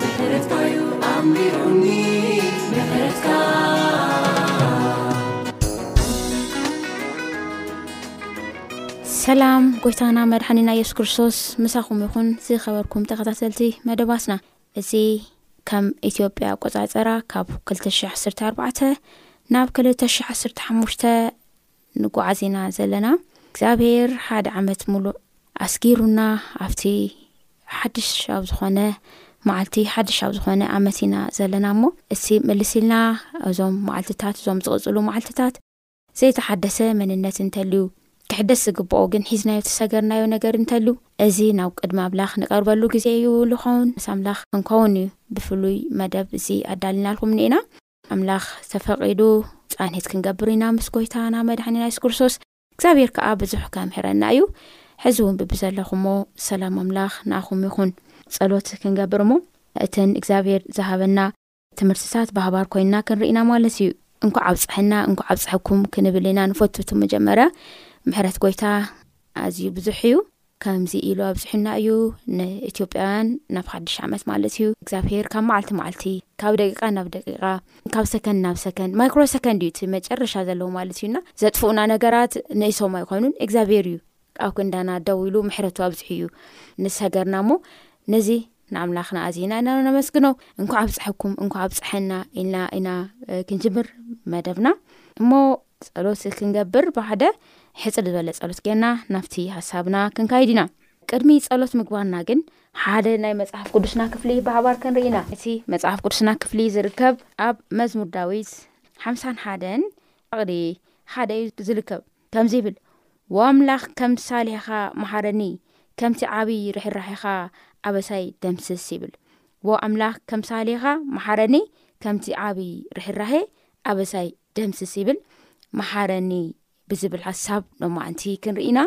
ምሕረትካ'ዩ ኣንቢሩኒ ምሕረትካ። ሰላም ጎይታና መድሓኒና የሱስ ክርስቶስ ምሳኹም ይኹን ዝኸበርኩም ተኸታተልቲ መደባትና እዚ ከም ኢትዮጵያ ኣቆጻጸራ ካብ ክልተ ሽሕ ዓሰርተ ኣርባዕተ ናብ ክልተ ሽሕ ዓሰርተ ሓሙሽተ ንጓዓዝ ኢና ዘለና እግዚኣብሄር ሓደ ዓመት ሙሉእ ኣስጊሩና ኣብቲ ሓድሽ ኣብ ዝኾነ መዓልቲ ሓድሽ ኣብ ዝኾነ ኣመት ኢና ዘለና እሞ እስቲ ምልስ ኢልና እዞም መዓልትታት እዞም ዝቕጽሉ መዓልትታት ዘይተሓደሰ መንነት እንተልዩ ክሕደስ ዝግብኦ ግን ሒዝናዮ ተሰገርናዮ ነገር እንተልዩ እዚ ናብ ቅድሚ ኣምላኽ ንቀርበሉ ግዜ እዩ ልኾውን ምስ ኣምላኽ ክንከውን እዩ ብፍሉይ መደብ እዚ ኣዳሊናልኩም ኒኢና ኣምላኽ ተፈቒዱ ጻንሒት ክንገብር ኢና ምስ ጎይታና መድሓኒና የሱስ ክርስቶስ እግዚኣብሔር ከኣ ብዙሕ ከምህረና እዩ ሕዚ እውን ብብዘለኹሞ ሰላም ኣምላኽ ንኣኹም ይኹን ጸሎት ክንገብር እሞ እተን እግዚኣብሔር ዝሃበና ትምህርትታት ባህባር ኮይንና ክንርኢ ኢና ማለት እዩ እንኳዕ ኣብፀሐና እንኳዕ ኣብፀሐኩም ክንብል ኢና ንፈቱ እቲ መጀመርያ ምሕረት ጎይታ ኣዝዩ ብዙሕ እዩ ከምዚ ኢሉ ኣብጽሑና እዩ ንኢትዮጵያውያን ናብ ሓድሽ ዓመት ማለት እዩ እግዚኣብሄር ካብ መዓልቲ መዓልቲ ካብ ደቂቃ ናብ ደቂቃ ካብ ሰከንድ ናብ ሰከንድ ማይክሮ ሰከንድ እዩ እቲ መጨረሻ ዘለዎ ማለት እዩና ዘጥፍኡና ነገራት ንእሶም ኣይኮኑን እግዚኣብሄር እዩ ኣብ ክንዳና ደው ኢሉ ምሕረቱ ኣብዝሑ እዩ ንሰገርና እሞ ነዚ ንኣምላኽና ኣዚና ኢና ነመስግኖ እንኳዓ ብፀሐኩም እንኳዓ ብፀሐና ኢልና ኢና ክንጅምር መደብና እሞ ጸሎት ክንገብር ብሓደ ሕጽር ዝበለ ጸሎት ጌርና ናብቲ ሓሳብና ክንካይድ ኢና። ቅድሚ ጸሎት ምግባርና ግን ሓደ ናይ መጽሓፍ ቅዱስና ክፍሊ ብሓባር ክንርኢ ኢና። እቲ መጽሓፍ ቅዱስና ክፍሊ ዝርከብ ኣብ መዝሙር ዳዊት ሓምሳን ሓደን ዕቕዲ ሓደ እዩ ዝልከብ። ከምዚ ይብል ዎ ኣምላኽ ከም ሳልሒኻ መሓረኒ ከምቲ ዓቢ ርሕራሒኻ ኣበሳይ ደምስስ ይብል ዎ ኣምላኽ ከም ሳልሒኻ መሓረኒ ከምቲ ዓቢ ርሕራሒ ኣበሳይ ደምስስ ይብል መሓረኒ ብዝብል ሓሳብ ሎማዓንቲ ክንርኢና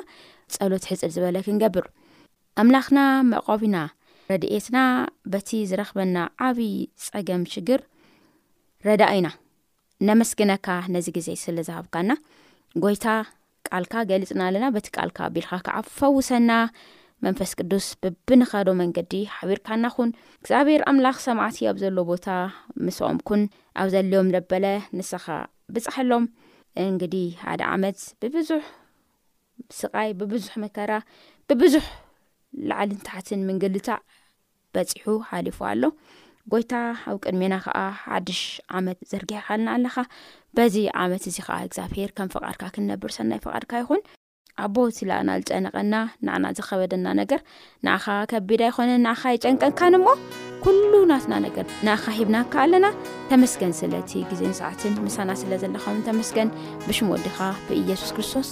ጸሎት ሕጽር ዝበለ ክንገብር ኣምላኽና መዕቆቢና ረድኤትና በቲ ዝረኽበና ዓብዪ ጸገም ሽግር ረዳኢና ነመስግነካ ነዚ ግዜ ስለ ዝሃብካና ጎይታ ቃልካ ገሊጽና ኣለና በቲ ቃልካ ኣቢልካ ከኣ ፈውሰና መንፈስ ቅዱስ ብብንኸዶ መንገዲ ሓቢርካና ኹን እግዚኣብሔር ኣምላኽ ሰማዕቲ ኣብ ዘሎ ቦታ ምስኦም ኩን ኣብ ዘልዮም ለበለ ንሰኻ ብጻሐሎም እንግዲ ሓደ ዓመት ብብዙሕ ስቃይ ብብዙሕ መከራ ብብዙሕ ላዕልን ታሕትን ምንግልታዕ በጺሑ ሓሊፉ ኣሎ ጎይታ ኣብ ቅድሜና ከኣ ሓድሽ ዓመት ዘርጊሕኻልና ኣለኻ በዚ ዓመት እዚ ከኣ እግዚኣብሄር ከም ፍቓድካ ክንነብር ሰናይ ፍቓድካ ይኹን ኣቦ ትላእና ዝጨነቐና ንዕና ዝኸበደና ነገር ንኣኻ ከቢድ ኣይኮነን ንኣኻ ይጨንቀካን እሞ ኩሉ ናትና ነገር ንኣኻ ሂብናካ ኣለና ተመስገን ስለቲ ግዜን ሰዓትን ምሳና ስለ ዘለኻውን ተመስገን ብሽም ወድኻ ብኢየሱስ ክርስቶስ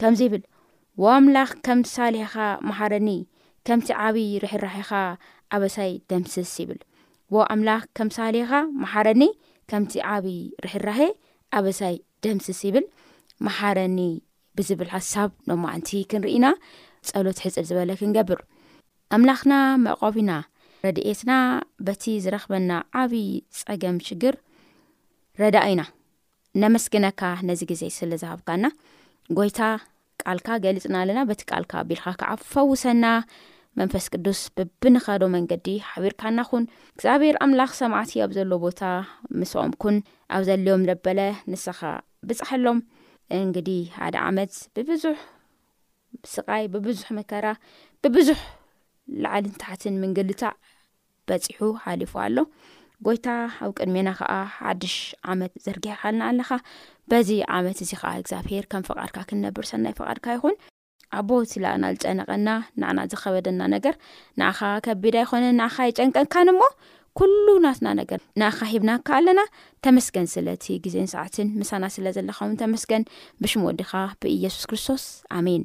ከምዚ ይብል ዎ ኣምላኽ ከም ሳሌኻ መሓረኒ ከምቲ ዓቢ ርሕራሒኻ ኣበሳይ ደምስስ ይብል ዎ ኣምላኽ ከም ሳሌኻ መሓረኒ ከምቲ ዓቢ ርሕራሔ ኣበሳይ ደምስስ ይብል መሓረኒ ብዝብል ሓሳብ ሎማዓንቲ ክንርኢና ጸሎት ሕጽር ዝበለ ክንገብር ኣምላኽና መዕቆቢና ረድኤትና በቲ ዝረኽበና ዓብዪ ጸገም ሽግር ረዳኢና ነመስግነካ ነዚ ግዜ ስለ ዝሃብካና ጎይታ ቃልካ ገሊጽና ኣለና በቲ ቃልካ ኣቢልካ ከዓ ፈውሰና መንፈስ ቅዱስ ብብንኸዶ መንገዲ ሓቢርካና ኹን እግዚኣብሔር ኣምላኽ ሰማዕቲ ኣብ ዘሎ ቦታ ምስኦም ኩን ኣብ ዘልዮም ለበለ ንስኻ ብፅሐሎም እንግዲ ሓደ ዓመት ብብዙሕ ስቃይ ብብዙሕ መከራ ብብዙሕ ላዓልን ታሕትን ምንግልታዕ በጺሑ ሓሊፉ ኣሎ ጎይታ ኣብ ቅድሜና ከኣ ሓድሽ ዓመት ዘርጊሕኻልና ኣለኻ በዚ ዓመት እዚ ከኣ እግዚኣብሄር ከም ፍቓድካ ክንነብር ሰናይ ፍቓድካ ይኹን ኣቦ እቲ ላእና ዝጨነቐና ንዕና ዝኸበደና ነገር ንኣኻ ከቢድ ኣይኮነ ንኣኻ ኣይጨንቀካን እሞ ኩሉ ናትና ነገር ንኣኻ ሂብናካ ኣለና ተመስገን ስለቲ ግዜን ሰዓትን ምሳና ስለ ዘለኻ ውን ተመስገን ብሽም ወድኻ ብኢየሱስ ክርስቶስ ኣሜን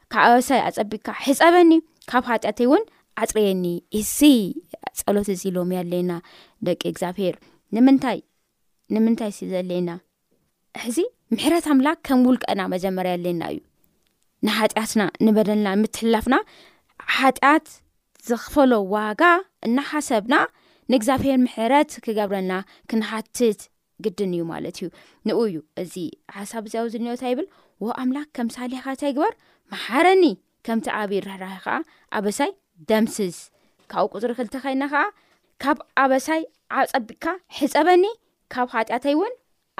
ካብ ኣበሳይ ኣፀቢቅካ ሕፀበኒ ካብ ሓጢኣተይ እውን ኣፅርየኒ እዚ ፀሎት እዚ ሎሚ ኣለና ደቂ እግዚኣብሄር ንምንታይ ንምንታይ ሲ ዘለና ሕዚ ምሕረት ኣምላክ ከም ውልቀና መጀመርያ ኣለና እዩ ንሓጢኣትና ንበደልና ምትሕላፍና ሓጢኣት ዝኽፈሎ ዋጋ እናሓሰብና ንእግዚኣብሄር ምሕረት ክገብረና ክንሓትት ግድን እዩ ማለት እዩ ንኡ እዩ እዚ ሓሳብ እዚ ኣው ዝንኦ ታይ ይብል ዎ ኣምላክ ከም ሳሌኻ ታይ ግበር መሓረኒ ከምቲ ኣብይ ርሕራሒ ከዓ ኣበሳይ ደምስስ ካብኡ ቁፅሪ ክልተ ከይና ከዓ ካብ ኣበሳይ ዓፀቢቅካ ሕፀበኒ ካብ ሓጢኣተይ እውን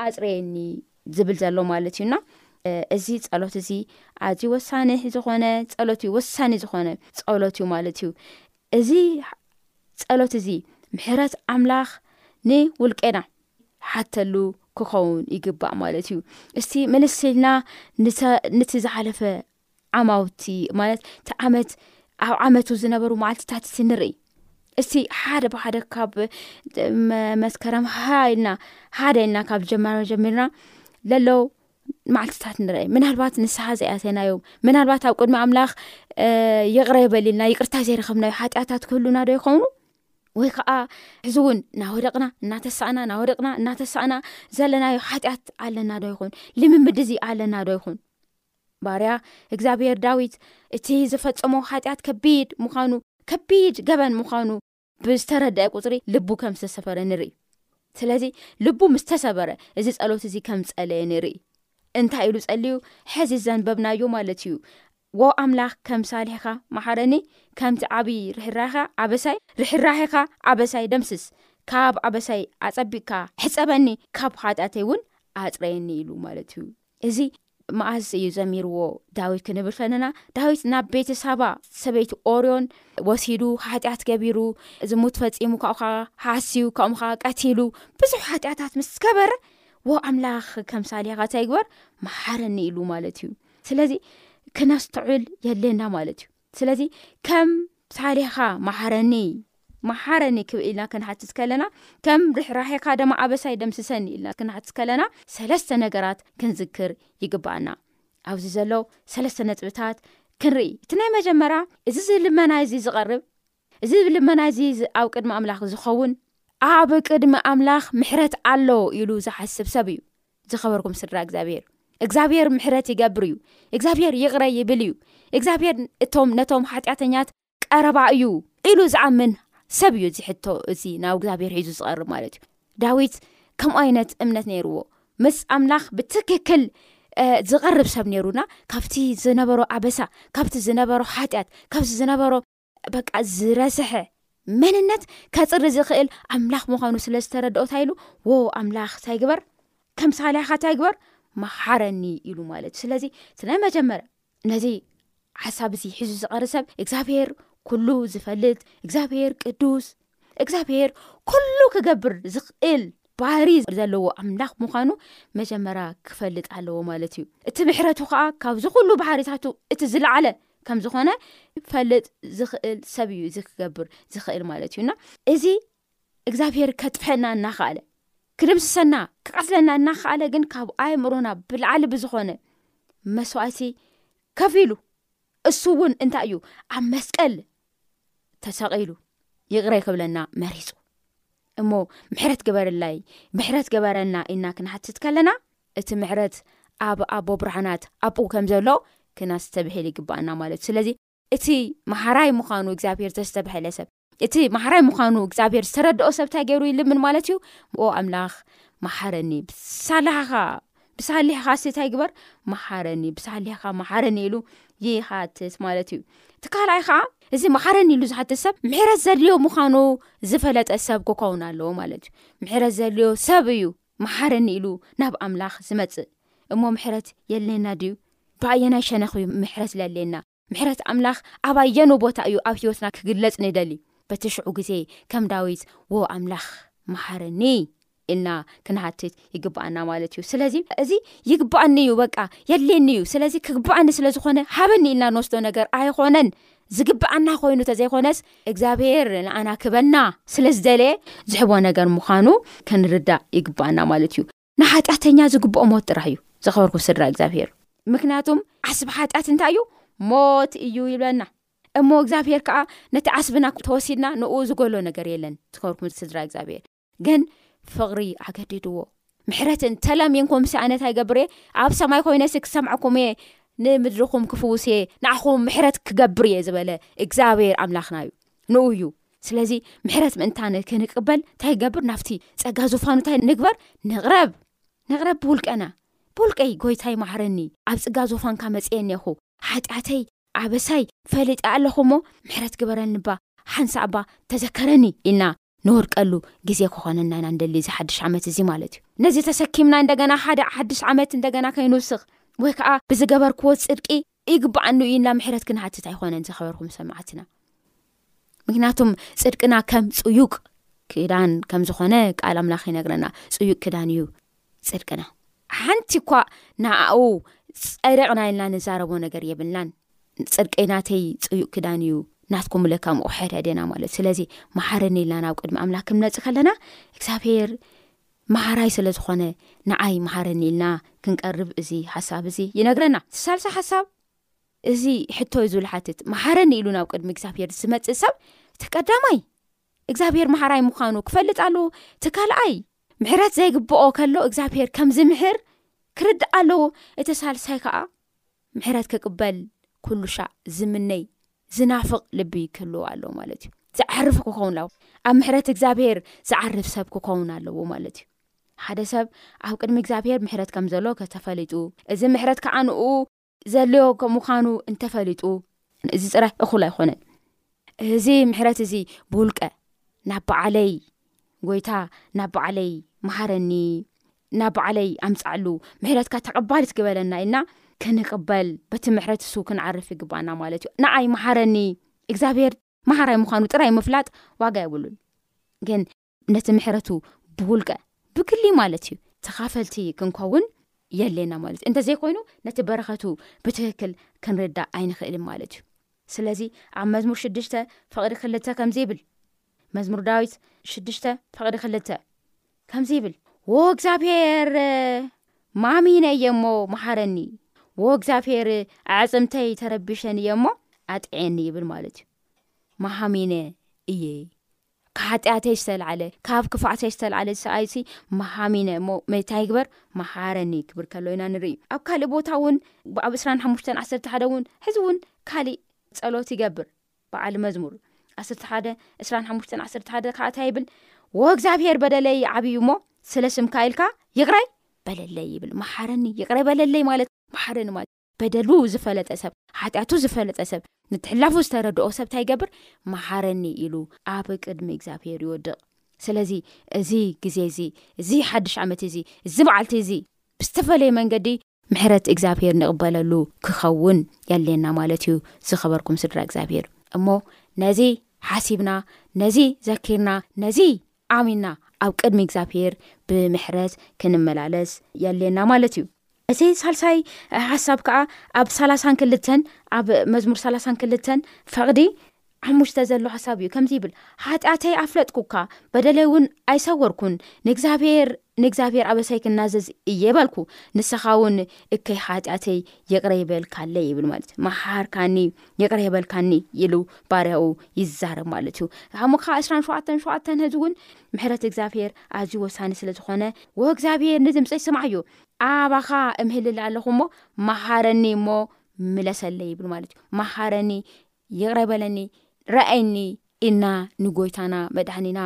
ኣፅረየኒ ዝብል ዘሎ ማለት እዩና እዚ ፀሎት እዚ ኣዝዩ ወሳኒ ዝኾነ ፀሎት እዩ ወሳኒ ዝኾነ ፀሎት እዩ ማለት እዩ እዚ ጸሎት እዚ ምሕረት ኣምላኽ ንውልቄና ሓተሉ ክኸውን ይግባእ ማለት እዩ። እስቲ ምልስ ኢልና ንቲ ዝሓለፈ ዓማውቲ ማለት እቲ ዓመት ኣብ ዓመቱ ዝነበሩ መዓልትታት እቲ ንርኢ እስቲ ሓደ ብሓደ ካብ መስከረም ሃ ኢልና ሓደ ኢልና ካብ ጀመራ ጀሚርና ለለው መዓልትታት ንርአ ምናልባት ንስሓ ዘይኣተናዩ ምናልባት ኣብ ቅድሚ ኣምላኽ ይቕረ የበልልና ይቅርታ ዘይረከብናዩ ሓጢኣታት ክህሉና ዶ ይኸውኑ ወይ ከዓ እዚ እውን እናወደቕና እናተሳእና ናወደቕና እናተሳእና ዘለናዩ ሓጢኣት ኣለና ዶ ይኹን ልምምዲ እዚ ኣለና ዶ ይኹን ባርያ እግዚኣብሄር ዳዊት እቲ ዝፈፀሞ ሓጢኣት ከቢድ ምዃኑ ከቢድ ገበን ምዃኑ ብዝተረደኣ ቁፅሪ ልቡ ከም ዝተሰፈረ ንርኢ ስለዚ ልቡ ምስ ተሰበረ እዚ ፀሎት እዚ ከም ፀለየ ንርኢ እንታይ ኢሉ ፀልዩ ሕዚ ዘንበብናዮ ማለት እዩ ዎ ኣምላኽ ከም ሳልሒኻ መሓረኒ ከምቲ ዓብዪ ርሕራኻ ኣበሳይ ርሕራሒኻ ኣበሳይ ደምስስ ካብ ኣበሳይ ኣፀቢቕካ ሕፀበኒ ካብ ሓጢኣተይ እውን ኣፅረየኒ ኢሉ ማለት እዩ እዚ መኣዝ እዩ ዘሚርዎ ዳዊት ክንብል ከለና ዳዊት ናብ ቤተሳባ ሰበይቲ ኦርዮን ወሲዱ ሓጢኣት ገቢሩ ዝሙት ፈፂሙ ካብኡ ከዓ ሓስዩ ከምኡ ከዓ ቀቲሉ ብዙሕ ሓጢኣታት ምስ ገበረ ወ ኣምላኽ ከም ሳሊኻ ተይግበር መሓረኒ ኢሉ ማለት እዩ ስለዚ ክነስተዑል የድልየና ማለት እዩ ስለዚ ከም ታሪኻ ማሓረኒ ማሓረኒ ክብ ኢልና ክንሓትት ከለና ከም ርሕራሒካ ደማ ኣበሳይ ደምስሰኒ ኢልና ክንሓትት ከለና ሰለስተ ነገራት ክንዝክር ይግባኣና ኣብዚ ዘሎ ሰለስተ ነጥብታት ክንርኢ እቲ ናይ መጀመርያ እዚ ዝልመና እዚ ዝቐርብ እዚ ልመና እዚ ኣብ ቅድሚ ኣምላኽ ዝኸውን። ኣብ ቅድሚ ኣምላኽ ምሕረት ኣሎ ኢሉ ዝሓስብ ሰብ እዩ ዝኸበርኩም ስድራ እግዚኣብሔር። እግዚኣብሔር ምሕረት ይገብር እዩ። እግዚኣብሔር ይቕረ ይብል እዩ። እግዚኣብሔር እቶም ነቶም ሓጢኣተኛት ቀረባ እዩ ኢሉ ዝኣምን ሰብ እዩ እዚ ሕቶ እዚ ናብ እግዚኣብሔር ሒዙ ዝቐርብ ማለት እዩ። ዳዊት ከምኡ ዓይነት እምነት ነይርዎ ምስ ኣምላኽ ብትክክል ዝቐርብ ሰብ ነይሩና ካብቲ ዝነበሮ ኣበሳ ካብቲ ዝነበሮ ሓጢኣት ካብቲ ዝነበሮ በቃ ዝረስሐ መንነት ከፅሪ ዝኽእል ኣምላኽ ምዃኑ ስለ ዝተረድኦ ታይ ኢሉ ወ ኣምላኽ ታይ ግበር ከም ሳልያኻ ታይ ግበር መሓረኒ ኢሉ ማለት እዩ ስለዚ ስናይ መጀመር ነዚ ሓሳብ እዚ ሒዙ ዝቐር ሰብ እግዚኣብሄር ኩሉ ዝፈልጥ እግዚኣብሄር ቅዱስ እግዚኣብሄር ኩሉ ክገብር ዝኽእል ባህሪ ዘለዎ ኣምላኽ ምዃኑ መጀመርያ ክፈልጥ ኣለዎ ማለት እዩ እቲ ምሕረቱ ከዓ ካብዚ ኩሉ ባህሪታቱ እቲ ዝለዓለ ከም ዝኾነ ፈልጥ ዝኽእል ሰብ እዩ እዚ ክገብር ዝኽእል ማለት እዩ እና እዚ እግዚኣብሄር ከጥፈና እናኸኣለ ክድምስሰና ክቐስለና እናኸኣለ ግን ካብ ኣይምሮና ብላዕሊ ብዝኾነ መስዋእቲ ከፍ ኢሉ እሱ እውን እንታይ እዩ ኣብ መስቀል ተሰቒሉ ይቕረ ክብለና መሪፁ እሞ ምሕረት ግበርላይ ምሕረት ገበረና ኢና ክንሓትት ከለና እቲ ምሕረት ኣብ ኣቦ ብርሃናት ኣብኡ ከም ዘሎ ክናዝተብህል ይግባኣና ማለት እዩ ስለዚ እቲ ማሓራይ ምዃኑ እግዚኣብሄር ዘዝተብሀለ ሰብ እቲ ማሓራይ ምዃኑ እግዚኣብሄር ዝተረድኦ ሰብታይ ገይሩ ይልምን ማለት እዩ ብ ኣምላኽ ማሓረኒ ብሳላኻ ብሳሊሕኻሲ ታይ ግበር መሓረኒ ብሳሊሕካ መሓረኒ ኢሉ ይሓትት ማለት እዩ እቲ ካልኣይ ከዓ እዚ መሓረኒ ኢሉ ዝሓትት ሰብ ምሕረት ዘድልዮ ምዃኑ ዝፈለጠ ሰብ ክከውን ኣለዎ ማለት እዩ ምሕረት ዘድልዮ ሰብ እዩ መሓረኒ ኢሉ ናብ ኣምላኽ ዝመፅእ እሞ ምሕረት የድልየና ድዩ ብኣየናይ ሸነኽ እዩ ምሕረት ዝለልየና ምሕረት ኣምላኽ ኣብ ኣየኖ ቦታ እዩ ኣብ ህይወትና ክግለጽ ንደሊ በቲ ሽዑ ግዜ ከም ዳዊት ዎ ኣምላኽ መሓረኒ ኢልና ክንሃትት ይግባኣና ማለት እዩ ስለዚ እዚ ይግባኣኒ እዩ በቃ የድልየኒ እዩ ስለዚ ክግባኣኒ ስለ ዝኾነ ሃበኒ ኢልና ንወስዶ ነገር ኣይኾነን ዝግባኣና ኮይኑ ተዘይኮነስ እግዚኣብሄር ንኣና ክበና ስለ ዝደለየ ዝሕቦ ነገር ምዃኑ ክንርዳእ ይግባኣና ማለት እዩ ንሓጢኣተኛ ዝግብኦ ሞት ጥራህ እዩ ዝኸበርኩም ስድራ እግዚኣብሄር ምክንያቱም ዓስቢ ሓጢኣት እንታይ እዩ ሞት እዩ ይብለና እሞ እግዚኣብሄር ከዓ ነቲ ዓስብና ተወሲድና ንኡ ዝገሎ ነገር የለን ዝከርኩም ስድራ እግዚኣብሄር ግን ፍቕሪ ኣገዲድዎ ምሕረትን ተለሚንኩም ሰኣነት ኣይገብር እየ ኣብ ሰማይ ኮይነ ሲ ክሰምዐኩም እየ ንምድርኹም ክፍውስ እየ ንኣኹም ምሕረት ክገብር እየ ዝበለ እግዚኣብሄር ኣምላኽና እዩ ንኡ እዩ ስለዚ ምሕረት ምእንታን ክንቅበል እንታይ ይገብር ናብቲ ፀጋ ዙፋኑ እንታይ ንግበር ንቕረብ ንቕረብ ብውልቀና ብውልቀይ ጎይታይ ማሃረኒ ኣብ ፅጋ ዙፋንካ መፅየኒኹ ሓጢኣተይ ኣበሳይ ፈሊጢ ኣለኹ እሞ ምሕረት ግበረኒባ ሓንሳ እባ ተዘከረኒ ኢልና ንወድቀሉ ግዜ ክኾነና ኢና ንደሊ እዚ ሓድሽ ዓመት እዚ ማለት እዩ ነዚ ተሰኪምና እንደገና ሓደ ሓድሽ ዓመት እንደገና ከይንውስኽ ወይ ከዓ ብዝገበርክዎ ፅድቂ ይግባኣኒ እዩ ኢልና ምሕረት ክንሓትት ኣይኮነን ዝኸበርኩም ሰማዕትና ምክንያቱም ፅድቅና ከም ፅዩቅ ክዳን ከም ዝኾነ ቃል ኣምላኽ ይነግረና ፅዩቅ ክዳን እዩ ፅድቅና ሓንቲ እኳ ንኣኡ ፀደቅና ኢልና ንዛረቦ ነገር የብልናን ፅድቀይናተይ ፅዩቅ ክዳን እዩ ናትኩም ብለካ ምቁሕሕድ ኣዴና ማለት እዩ ስለዚ መሓርኒ ኢልና ናብ ቅድሚ ኣምላክ ክምነፅ ከለና እግዚኣብሄር መሃራይ ስለ ዝኾነ ንዓይ መሃረኒ ኢልና ክንቀርብ እዚ ሓሳብ እዚ ይነግረና። እቲ ሳልሳይ ሓሳብ እዚ ሕቶ እዩ ዝሓትት መሃረኒ ኢሉ ናብ ቅድሚ እግዚኣብሄር ዝመጽእ ሰብ እቲ ቀዳማይ እግዚኣብሄር መሃራይ ምዃኑ ክፈልጥ ኣለዎ እቲ ካልኣይ ምሕረት ዘይግብኦ ከሎ እግዚኣብሄር ከምዝምሕር ክርዳእ ኣለዎ እቲ ሳልሳይ ከዓ ምሕረት ክቅበል ኩሉሻዕ ዝምነይ ዝናፍቅ ልቢ ክህልዎ ኣለዎ ማለት እዩ። ዝዓርፍ ክከውን ኣለዎ ኣብ ምሕረት እግዚኣብሄር ዝዓርፍ ሰብ ክከውን ኣለዎ ማለት እዩ። ሓደ ሰብ ኣብ ቅድሚ እግዚኣብሄር ምሕረት ከም ዘሎ ከተፈሊጡ እዚ ምሕረት ከዓ ንኡ ዘልዮ ከም ምኳኑ እንተፈሊጡ እዚ ፅራይ እኹል ኣይኾነን እዚ ምሕረት እዚ ብውልቀ ናብ በዓለይ ጎይታ ናብ በዓለይ መሃረኒ ናብ በዓለይ ኣምፃኣሉ ምሕረትካ ተቐባልት ግበለና ኢልና ክንቕበል በቲ ምሕረት እሱ ክንዓርፍ ይግባኣና ማለት እዩ ንኣይ መሃረኒ እግዚኣብሄር መሃራይ ምዃኑ ጥራይ ምፍላጥ ዋጋ የብሉን ግን ነቲ ምሕረቱ ብውልቀ ብግሊ ማለት እዩ ተኻፈልቲ ክንከውን የሌና ማለት እዩ እንተዘይኮይኑ ነቲ በረኸቱ ብትክክል ክንርዳእ ኣይንኽእልን ማለት እዩ ስለዚ ኣብ መዝሙር ሽዱሽተ ፍቕዲ ክልተ ከምዚ ይብል መዝሙር ዳዊት ሽዱሽተ ፍቕዲ ክልተ ከምዚ ይብል ወ እግዚኣብሄር ማሚነ እየ እሞ መሓረኒ ወ እግዚኣብሄር ኣዕፅምተይ ተረቢሸን እየ እሞ ኣጥዐየኒ ይብል ማለት እዩ መሃሚነ እየ ካሓጢኣተይ ዝተላዕለ ካብ ክፍኣተይ ዝተላዕለ ዝሰኣይሲ መሃሚነ እሞ መይታይ ይግበር መሓረኒ ክብል ከሎ ኢና ንርኢ ኣብ ካልእ ቦታ እውን ኣብ እስራን ሓሙሽተን ዓሰርተ ሓደ እውን ሕዚ እውን ካሊእ ጸሎት ይገብር በዓል መዝሙር ዓሰርተ ሓደ እስራን ሓሙሽተን ዓሰርተ ሓደ ካኣታይ ይብል ወ እግዚኣብሄር በደለይ ይዓብዩ እሞ ስለ ስምካ ኢልካ ይቕረይ በለለይ ይብል መሓረኒ ይቕረይ በለለይ ማለት መሓረኒ ማለት በደሉ ዝፈለጠ ሰብ ሓጢኣቱ ዝፈለጠ ሰብ ምትሕላፉ ዝተረድኦ ሰብ እንታይ ይገብር መሓረኒ ኢሉ ኣብ ቅድሚ እግዚኣብሄር ይወድቕ ስለዚ እዚ ግዜ እዚ እዚ ሓድሽ ዓመት እዚ እዚ በዓልቲ እዚ ብዝተፈለየ መንገዲ ምሕረት እግዚኣብሄር ንቕበለሉ ክኸውን የድልየና ማለት እዩ ዝኸበርኩም ስድራ እግዚኣብሄር እሞ ነዚ ሓሲብና ነዚ ዘኪርና ነዚ ኣሚና ኣብ ቅድሚ እግዚኣብሄር ብምሕረት ክንመላለስ የድልየና ማለት እዩ እቲ ሳልሳይ ሓሳብ ከዓ ኣብ ሳላሳን ክልተን ኣብ መዝሙር ሳላሳን ክልተን ፈቕዲ ሓሙሽተ ዘሎ ሓሳብ እዩ ከምዚ ይብል ሓጢኣተይ ኣፍለጥኩካ በደለይ እውን ኣይሰወርኩን ንእግዚኣብሄር ንእግዚኣብሔር ኣበሳይ ክናዘዝ እየ በልኩ ንሰኻ ውን እከይ ሓጢኣተይ ይቕረ ይበልካለይ ይብል ማለት እዩ መሓርካኒ ይቕረ ይበልካኒ ኢሉ ባርያኡ ይዛረብ ማለት እዩ ኣሞ ከ ዕስራን ሸውዓተን ሸውዓተን ህዚ እውን ምሕረት እግዚኣብሔር ኣዝዩ ወሳኒ ስለ ዝኾነ ወ እግዚኣብሔር ንድምፀይ ስማዕ እዩ ኣባኻ እምህልል ኣለኹ እሞ መሓረኒ እሞ ምለሰለይ ይብል ማለት እዩ መሓረኒ ይቕረ በለኒ ረኣየኒ ኢልና ንጎይታና መድሕኒና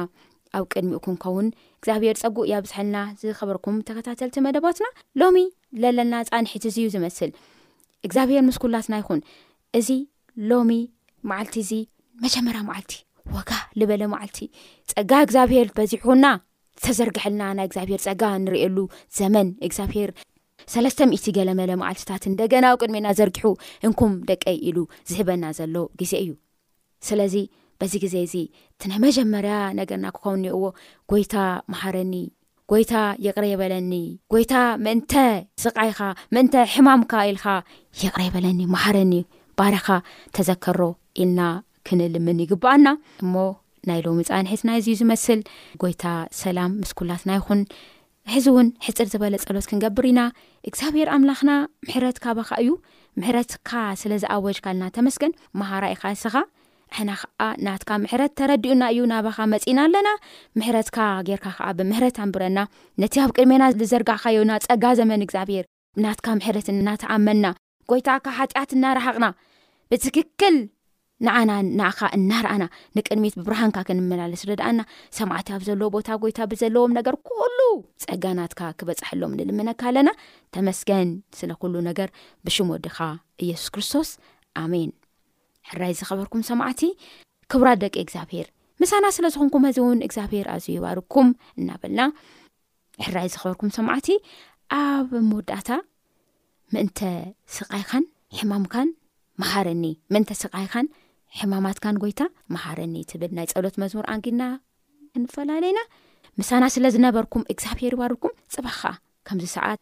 ኣብ ቅድሚኡ ክንከውን እግዚኣብሔር ጸጉእ ያብዝሐልና ዝኸበርኩም ተኸታተልቲ መደባትና ሎሚ ለለና ጻንሒት እዙዩ ዝመስል እግዚኣብሔር ምስ ኩላትና ይኹን እዚ ሎሚ መዓልቲ እዚ መጀመርያ መዓልቲ ዋጋ ልበለ መዓልቲ ጸጋ እግዚኣብሄር በዚሑና ዝተዘርግሐልና ናይ እግዚኣብሄር ጸጋ ንርእየሉ ዘመን እግዚኣብሄር ሰለስተ ሚእቲ ገለመለ መዓልትታት እንደገና ኣብ ቅድሜና ዘርጊሑ እንኩም ደቀይ ኢሉ ዝህበና ዘሎ ግዜ እዩ ስለዚ በዚ ግዜ እዚ እቲ ናይ መጀመርያ ነገርና ክኸውን ኒኦዎ ጎይታ መሃረኒ ጎይታ ይቕረ የበለኒ ጎይታ ምእንተ ስቓይኻ ምእንተ ሕማምካ ኢልካ ይቕረ የበለኒ መሃረኒ ባርኻ ተዘከሮ ኢልና ክንልምን ይግባኣና እሞ ናይ ሎሚ ፃንሒትና እዚዩ ዝመስል ጎይታ ሰላም ምስ ኩላትና ይኹን ሕዚ እውን ሕጽር ዝበለ ጸሎት ክንገብር ኢና። እግዚኣብሄር ኣምላኽና ምሕረት ካባኻ እዩ፣ ምሕረትካ ስለ ዝኣወጅካልና ተመስገን፣ መሃራይ ኢኻ እስኻ፣ ኣሕና ኸኣ ናትካ ምሕረት ተረዲኡና እዩ ናባኻ መጺእና ኣለና፣ ምሕረትካ ጌርካ ኸኣ ብምህረት ኣንብረና፣ ነቲ ኣብ ቅድሜና ዝዘርጋሕካዮ ናጸጋ ዘመን እግዚኣብሄር። ናትካ ምሕረት እናተኣመንና ጎይታ ካብ ሓጢኣት እናረሓቕና ብትክክል ንዓና ንኣኻ እናርኣና ንቅድሚት ብብርሃንካ ክንመላለስ ረድኣና ሰማዕቲ ኣብ ዘለዎ ቦታ ጎይታ ብዘለዎም ነገር ኩሉ ፀጋናትካ ክበፅሐሎም ንልምነካ ኣለና ተመስገን ስለ ኩሉ ነገር ብሽም ወድኻ ኢየሱስ ክርስቶስ ኣሜን ሕራይ ዝኸበርኩም ሰማዕቲ ክብራት ደቂ እግዚኣብሄር ምሳና ስለ ዝኾንኩም እዚ እውን እግዚኣብሄር ኣዝዩ ይባርኩም እናበልና ሕራይ ዝኸበርኩም ሰማዕቲ ኣብ መወዳእታ ምእንተ ስቃይካን ሕማምካን መሃረኒ ምእንተ ስቃይካን ሕማማትካን ጎይታ መሃረኒ ትብል ናይ ፀሎት መዝሙር ኣንጊና ክንፈላለዩና ምሳና ስለ ዝነበርኩም እግዚኣብሄር ይባርኩም ፅባሕ ከዓ ከምዚ ሰዓት